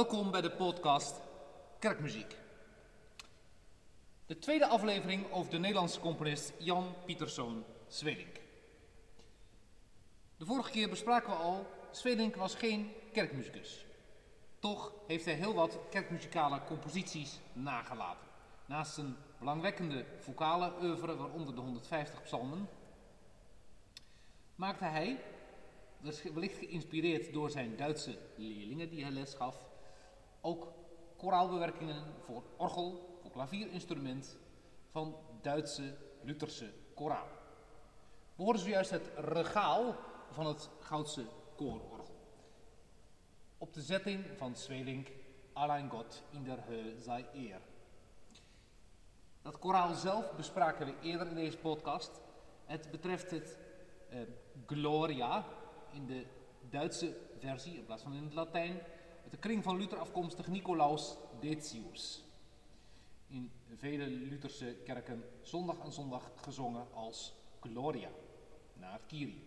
Welkom bij de podcast Kerkmuziek. De tweede aflevering over de Nederlandse componist Jan Pieterszoon Swedink. De vorige keer bespraken we al, Swedink was geen kerkmuzikus. Toch heeft hij heel wat kerkmuzikale composities nagelaten. Naast een belangwekkende vocale oeuvre, waaronder de 150 psalmen, maakte hij, wellicht geïnspireerd door zijn Duitse leerlingen die hij les gaf, ook koraalbewerkingen voor orgel, voor klavierinstrument van Duitse Lutherse koraal. We horen zojuist het regaal van het Goudse koororgel. Op de zetting van Zwelink, Allein Gott in der Höhe sei eer. Dat koraal zelf bespraken we eerder in deze podcast. Het betreft het eh, Gloria in de Duitse versie in plaats van in het Latijn. Uit de kring van Luther afkomstig Nicolaus Decius. In vele Lutherse kerken zondag aan zondag gezongen als Gloria, naar het Kyrie.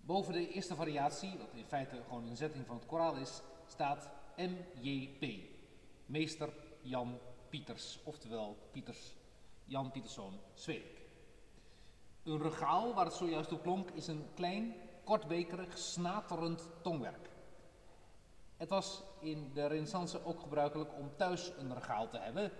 Boven de eerste variatie, wat in feite gewoon een zetting van het koraal is, staat MJP, meester Jan Pieters, oftewel Pieters, Jan Pieterszoon Zweek. Een regaal, waar het zojuist op klonk, is een klein, kortbekerig, snaterend tongwerk. Het was in de renaissance ook gebruikelijk om thuis een regaal te hebben.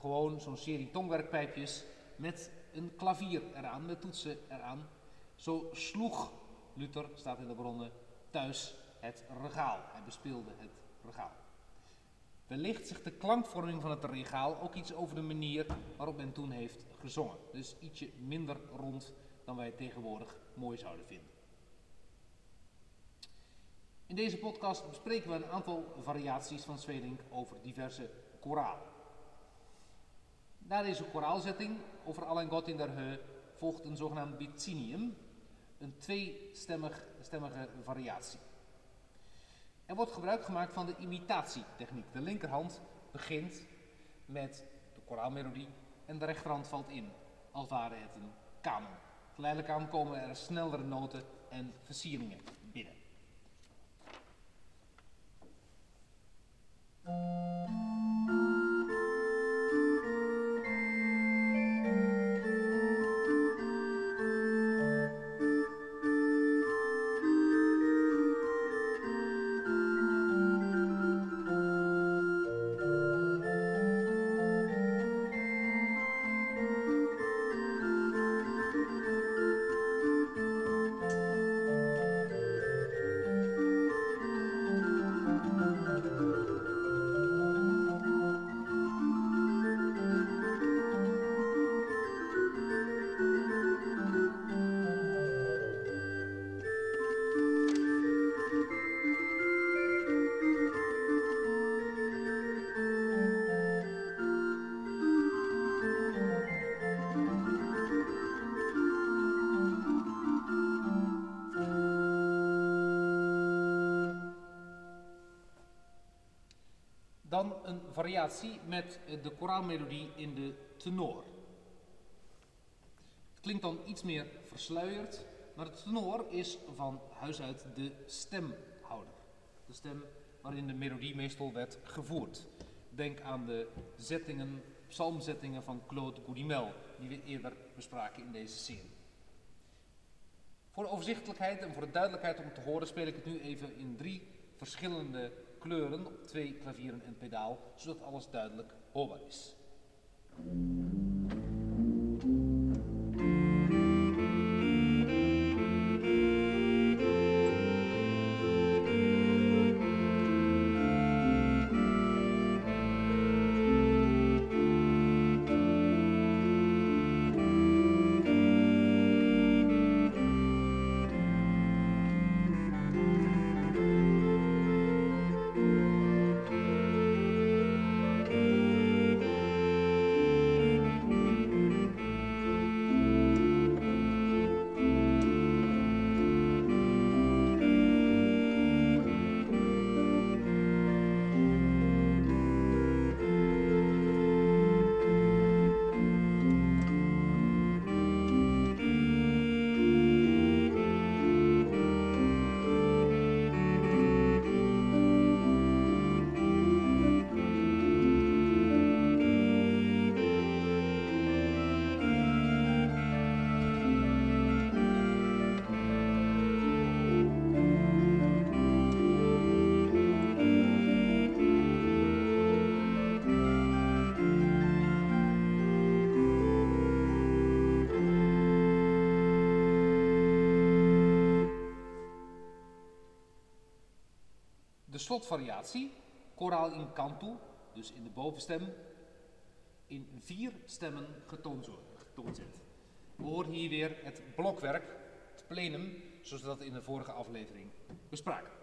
Gewoon zo'n serie tongwerkpijpjes met een klavier eraan, met toetsen eraan. Zo sloeg Luther, staat in de bronnen, thuis het regaal. Hij bespeelde het regaal. Wellicht zegt de klankvorming van het regaal ook iets over de manier waarop men toen heeft gezongen. Dus ietsje minder rond dan wij tegenwoordig mooi zouden vinden. In deze podcast bespreken we een aantal variaties van Zwelink over diverse koralen. Na deze koraalzetting over Allein Gott in der Höhe volgt een zogenaamd bicinium, een tweestemmige variatie. Er wordt gebruik gemaakt van de imitatietechniek. De linkerhand begint met de koraalmelodie en de rechterhand valt in, als ware het een kanon. Geleidelijk aan komen er snellere noten en versieringen Thank you. Variatie met de koraalmelodie in de tenor. Het klinkt dan iets meer versluierd, maar de tenor is van huis uit de stemhouder. De stem waarin de melodie meestal werd gevoerd. Denk aan de zettingen, psalmzettingen van Claude Goudimel, die we eerder bespraken in deze serie. Voor de overzichtelijkheid en voor de duidelijkheid om te horen speel ik het nu even in drie verschillende kleuren op twee klavieren en pedaal, zodat alles duidelijk hoorbaar is. Slotvariatie, koraal in canto, dus in de bovenstem, in vier stemmen getoond zet. We horen hier weer het blokwerk, het plenum, zoals we dat in de vorige aflevering bespraken.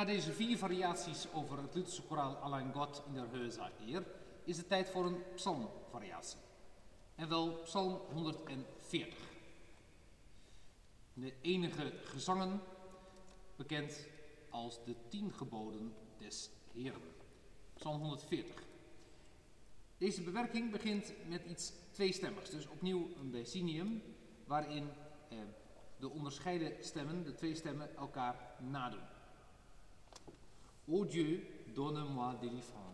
Na deze vier variaties over het Lutherse koraal Allein God in der Höhe eer, is het tijd voor een psalmvariatie. En wel psalm 140. De enige gezangen, bekend als de tien geboden des Heren. Psalm 140. Deze bewerking begint met iets tweestemmigs, dus opnieuw een decinium, waarin eh, de onderscheiden stemmen, de twee stemmen, elkaar nadoen. Ô Dieu, donne-moi délivrance.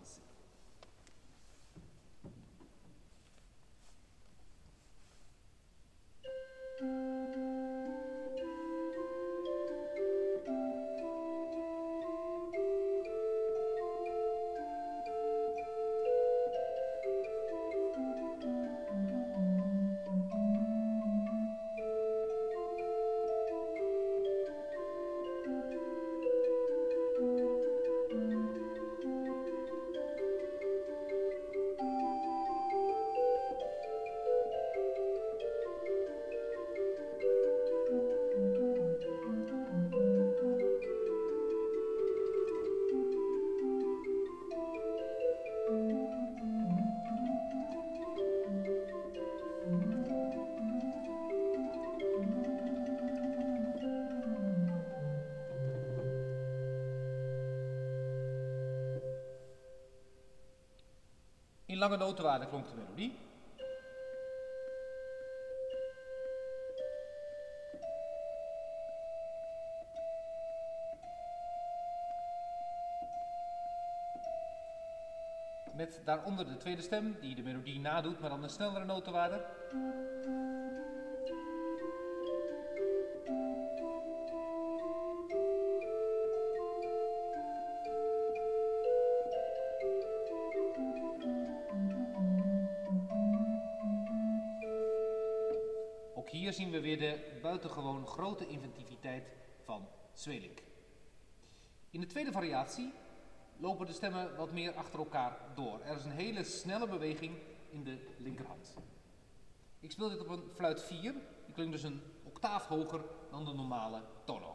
Lange notenwaarde klonk de melodie. Met daaronder de tweede stem, die de melodie nadoet, maar dan een snellere notenwaarde. Van Zwelink. In de tweede variatie lopen de stemmen wat meer achter elkaar door. Er is een hele snelle beweging in de linkerhand. Ik speel dit op een fluit 4, die klinkt dus een octaaf hoger dan de normale toonhoogte.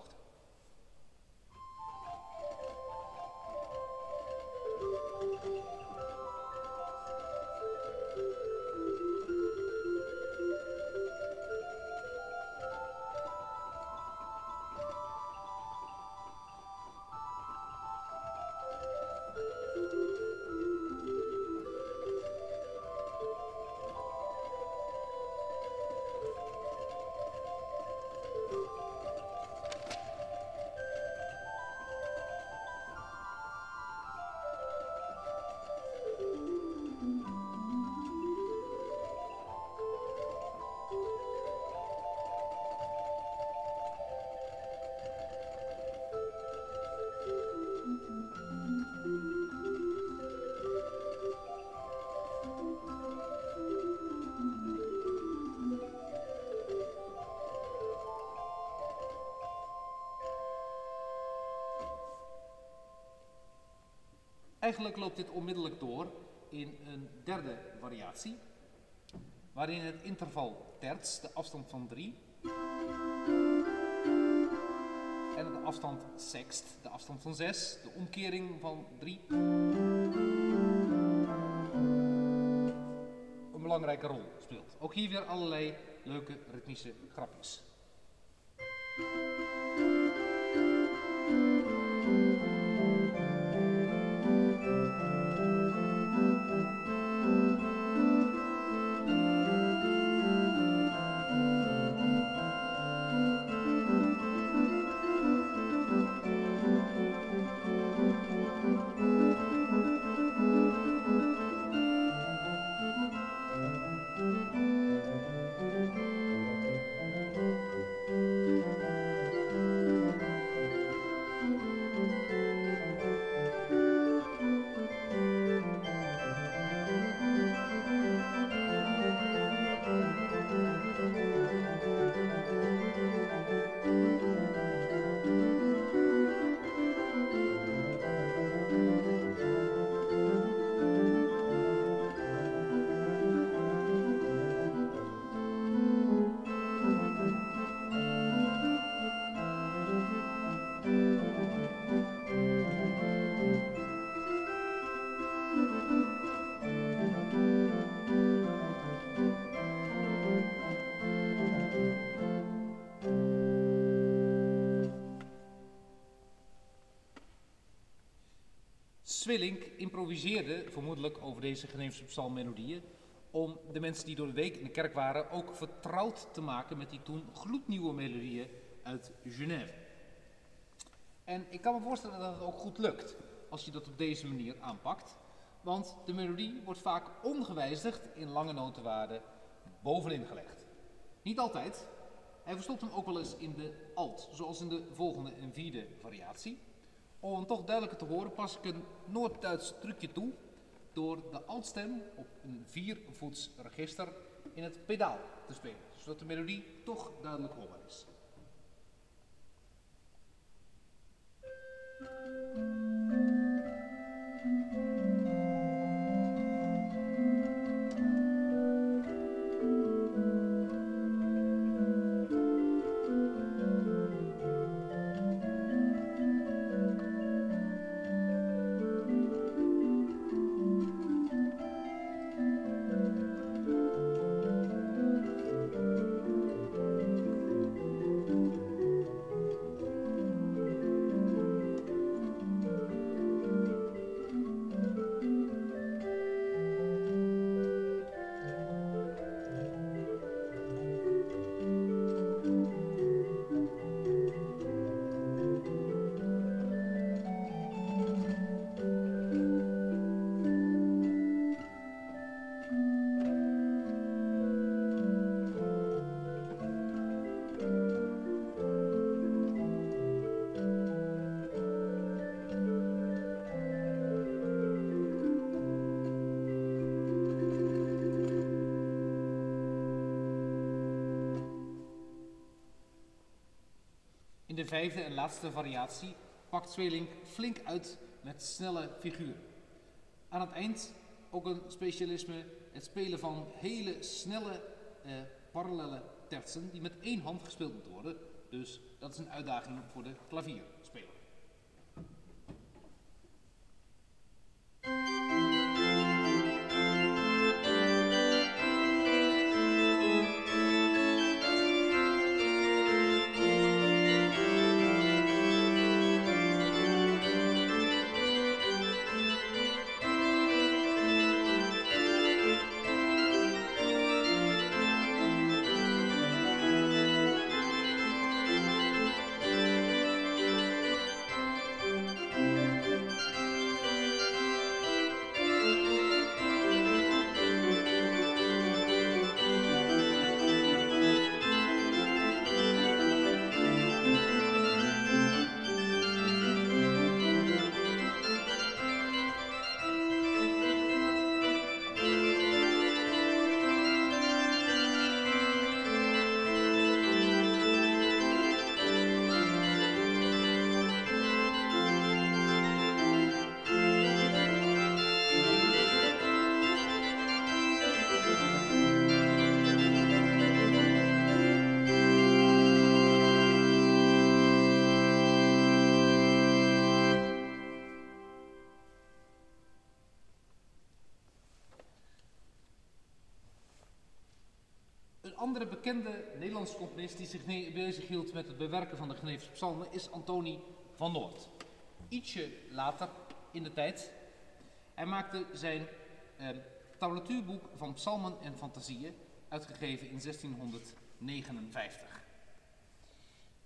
Eigenlijk loopt dit onmiddellijk door in een derde variatie, waarin het interval terts, de afstand van 3, en de afstand sext, de afstand van 6, de omkering van 3, een belangrijke rol speelt. Ook hier weer allerlei leuke ritmische grapjes. Swillink improviseerde vermoedelijk over deze Geneefse psalmmelodieën om de mensen die door de week in de kerk waren ook vertrouwd te maken met die toen gloednieuwe melodieën uit Genève. En ik kan me voorstellen dat het ook goed lukt als je dat op deze manier aanpakt, want de melodie wordt vaak ongewijzigd in lange notenwaarden bovenin gelegd. Niet altijd. Hij verstopt hem ook wel eens in de alt, zoals in de volgende en vierde variatie. Om toch duidelijker te horen pas ik een Noord-Duits trucje toe door de altstem op een viervoets register in het pedaal te spelen, zodat de melodie toch duidelijk hoorbaar is. De vijfde en laatste variatie pakt Zweling flink uit met snelle figuren. Aan het eind ook een specialisme, het spelen van hele snelle eh, parallele tertsen die met één hand gespeeld moeten worden. Dus dat is een uitdaging voor de klavierspeler. Andere bekende Nederlandse componist die zich bezighield met het bewerken van de Geneefse psalmen is Antoni van Noord. Ietsje later in de tijd. Hij maakte zijn eh, tablatuurboek van psalmen en fantasieën, uitgegeven in 1659.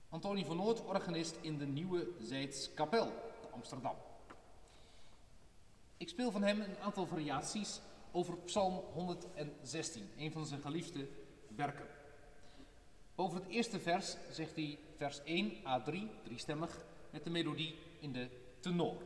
Antoni van Noord, organist in de Nieuwe Zeidskapel te Amsterdam. Ik speel van hem een aantal variaties over Psalm 116, een van zijn geliefde werken. Over het eerste vers zegt hij vers 1 A3, driestemmig, met de melodie in de tenor.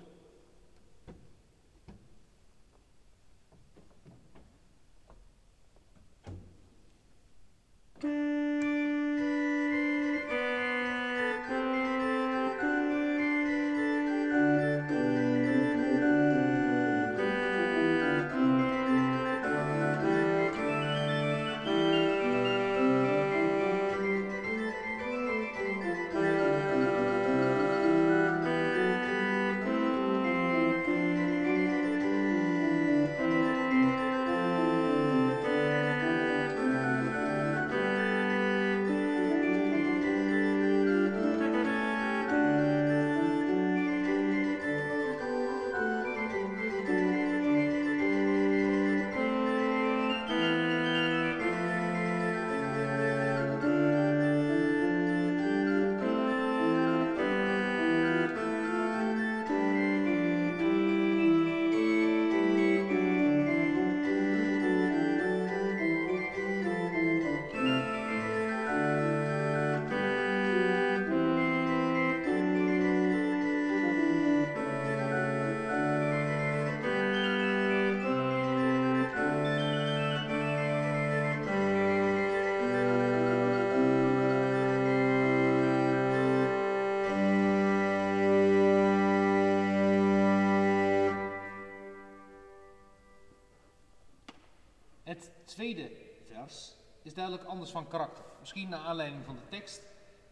Het tweede vers is duidelijk anders van karakter. Misschien naar aanleiding van de tekst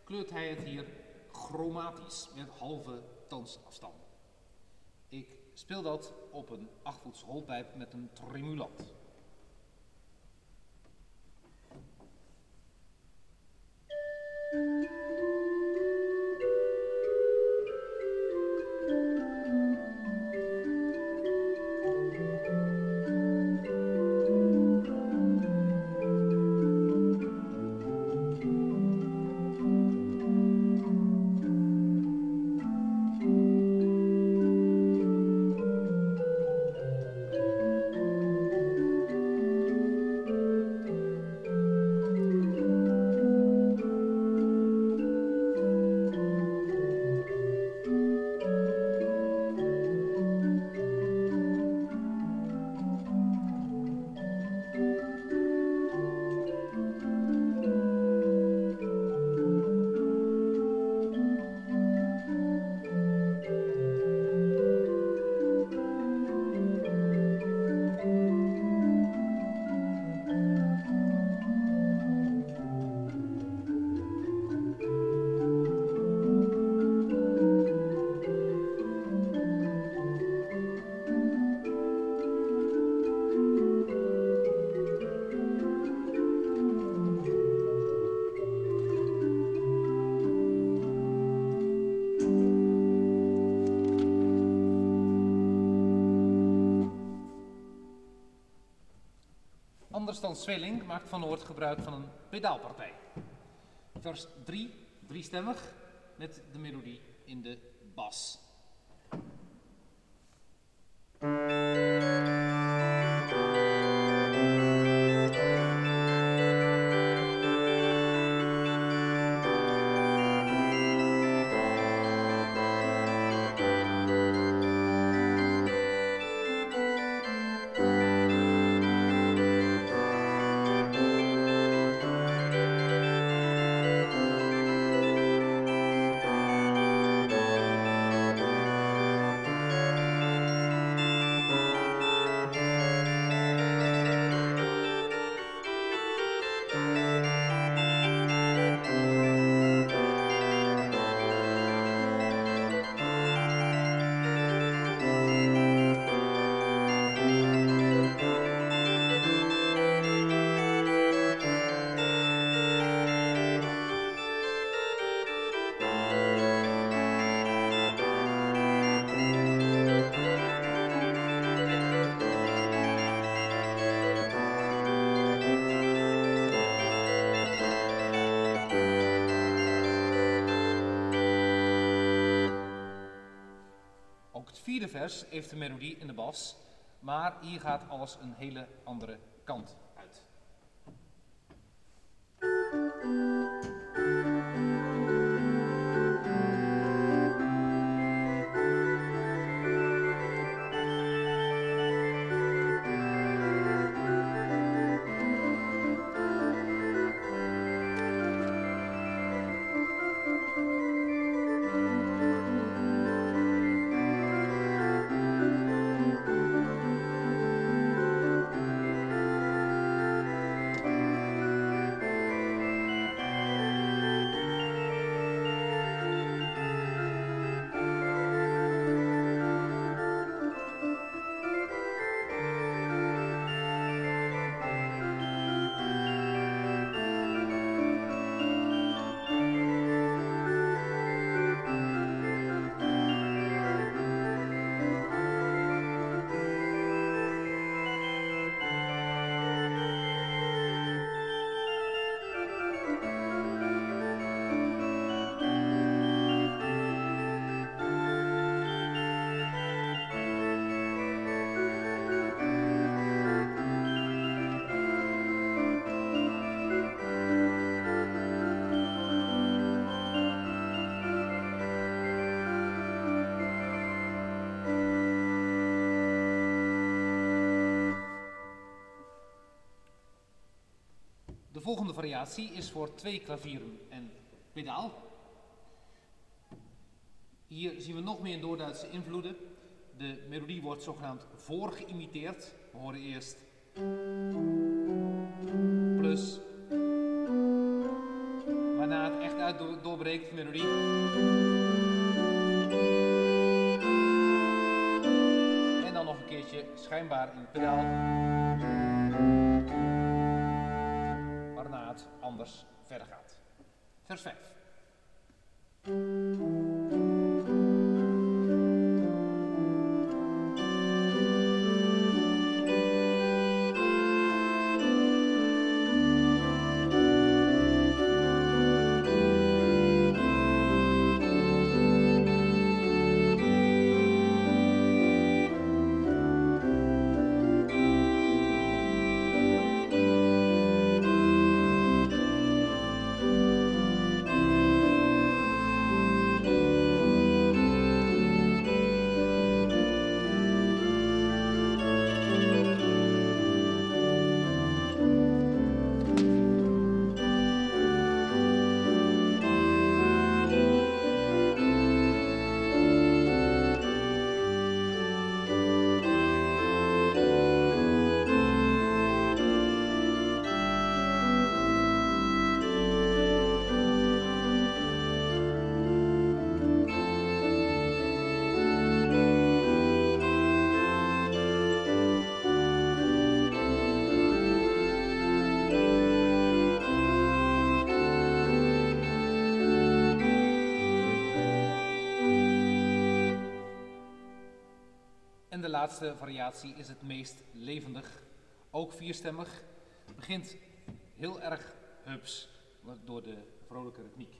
kleurt hij het hier chromatisch met halve toonsafstanden. Ik speel dat op een achtvoets holpijp met een tremulant. Anders dan Zwelling maakt Van Noord gebruik van een pedaalpartij. Vers 3, driestemmig, met de melodie in de bas. Vers heeft de melodie in de bas, maar hier gaat alles een hele andere kant volgende variatie is voor twee klavieren en pedaal. Hier zien we nog meer Noord-Duitse invloeden. De melodie wordt zogenaamd voorgeïmiteerd. We horen eerst plus, waarna het echt uit doorbreekt, de melodie. En dan nog een keertje schijnbaar in het pedaal. Anders verder gaat. Vers 5. De laatste variatie is het meest levendig, ook vierstemmig. Begint heel erg hups door de vrolijke ritmiek.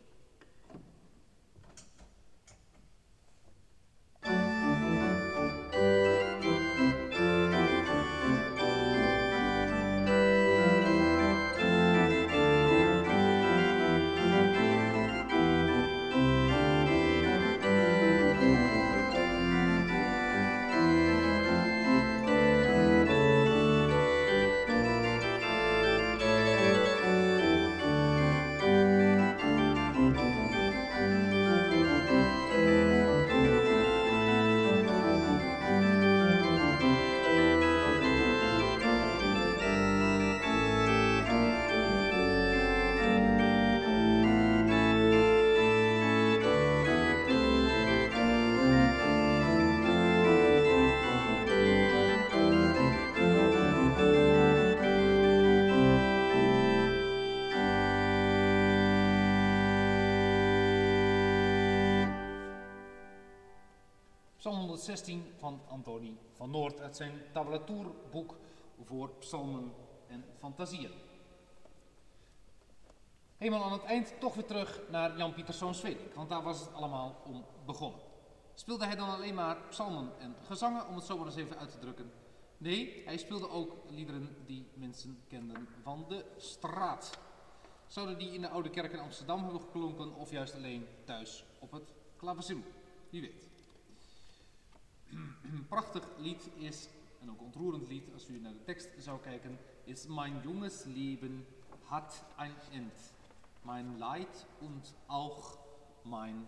Psalm 116 van Antoni van Noord uit zijn tabulatuurboek voor psalmen en fantasieën. Helemaal aan het eind toch weer terug naar Jan Pieterszoon Zweling, want daar was het allemaal om begonnen. Speelde hij dan alleen maar psalmen en gezangen, om het zo maar eens even uit te drukken? Nee, hij speelde ook liederen die mensen kenden van de straat. Zouden die in de Oude Kerk in Amsterdam hebben geklonken of juist alleen thuis op het klavecimbal? Wie weet. Een prachtig lied is, en ook ontroerend lied als u naar de tekst zou kijken, is Mein junges Leben hat ein End. Mein Leid und auch mein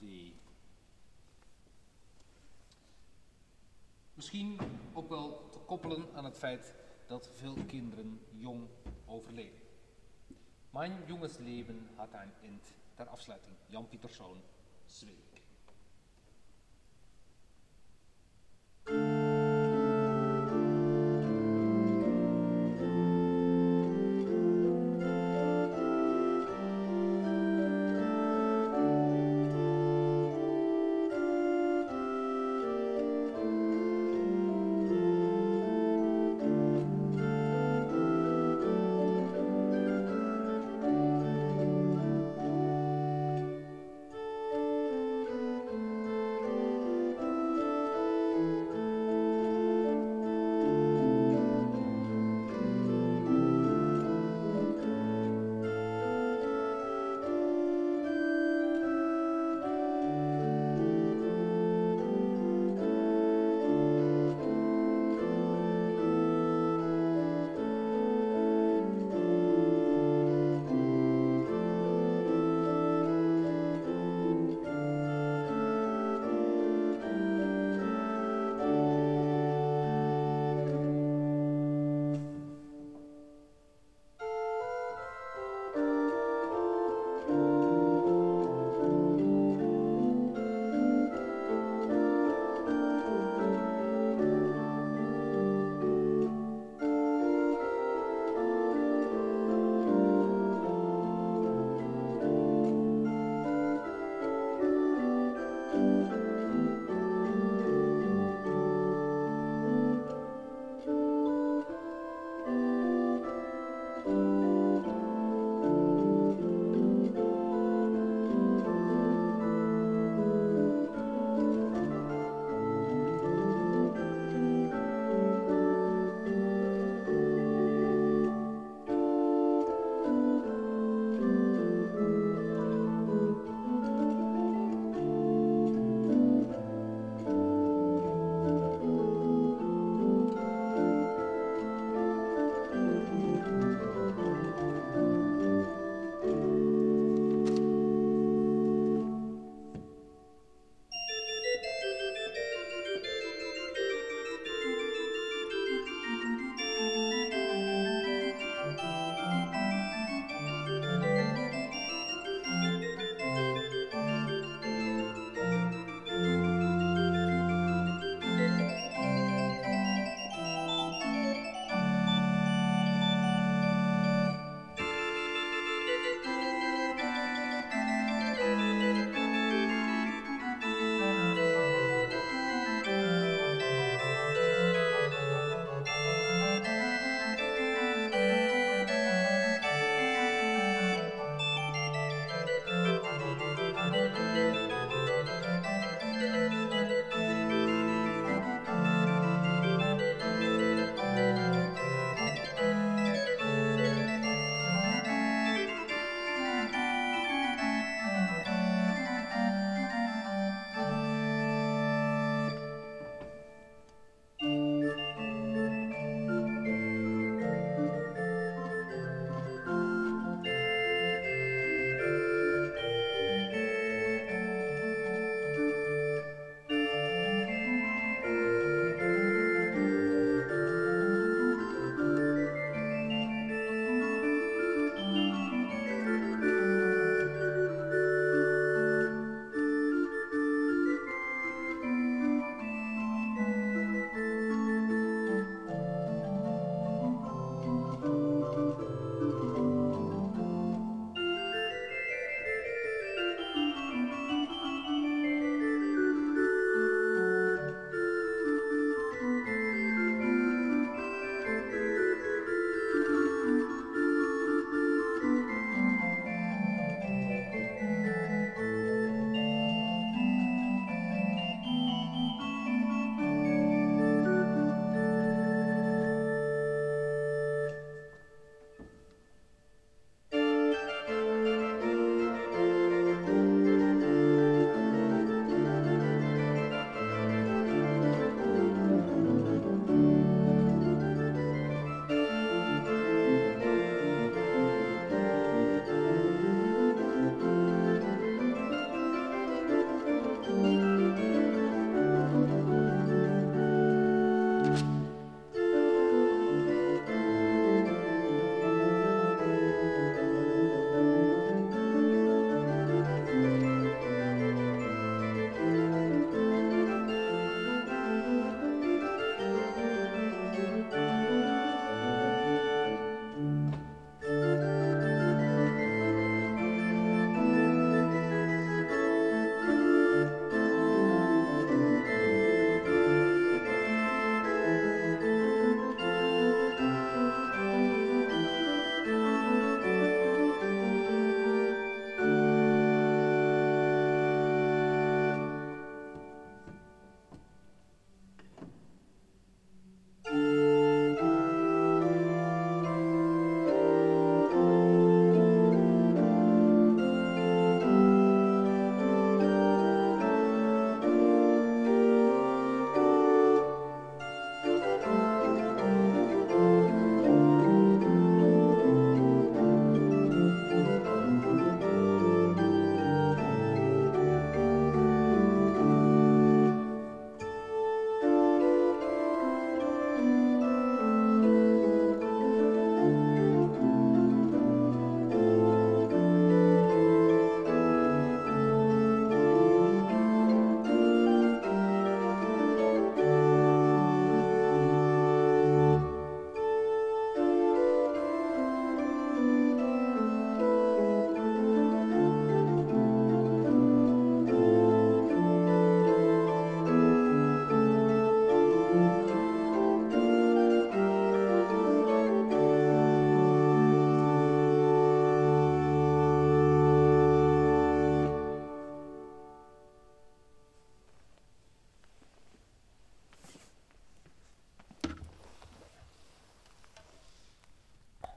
Weh. Misschien ook wel te koppelen aan het feit dat veel kinderen jong overleden. Mijn jongens leven had een eind ter afsluiting. Jan Pieterszoon, Zweek.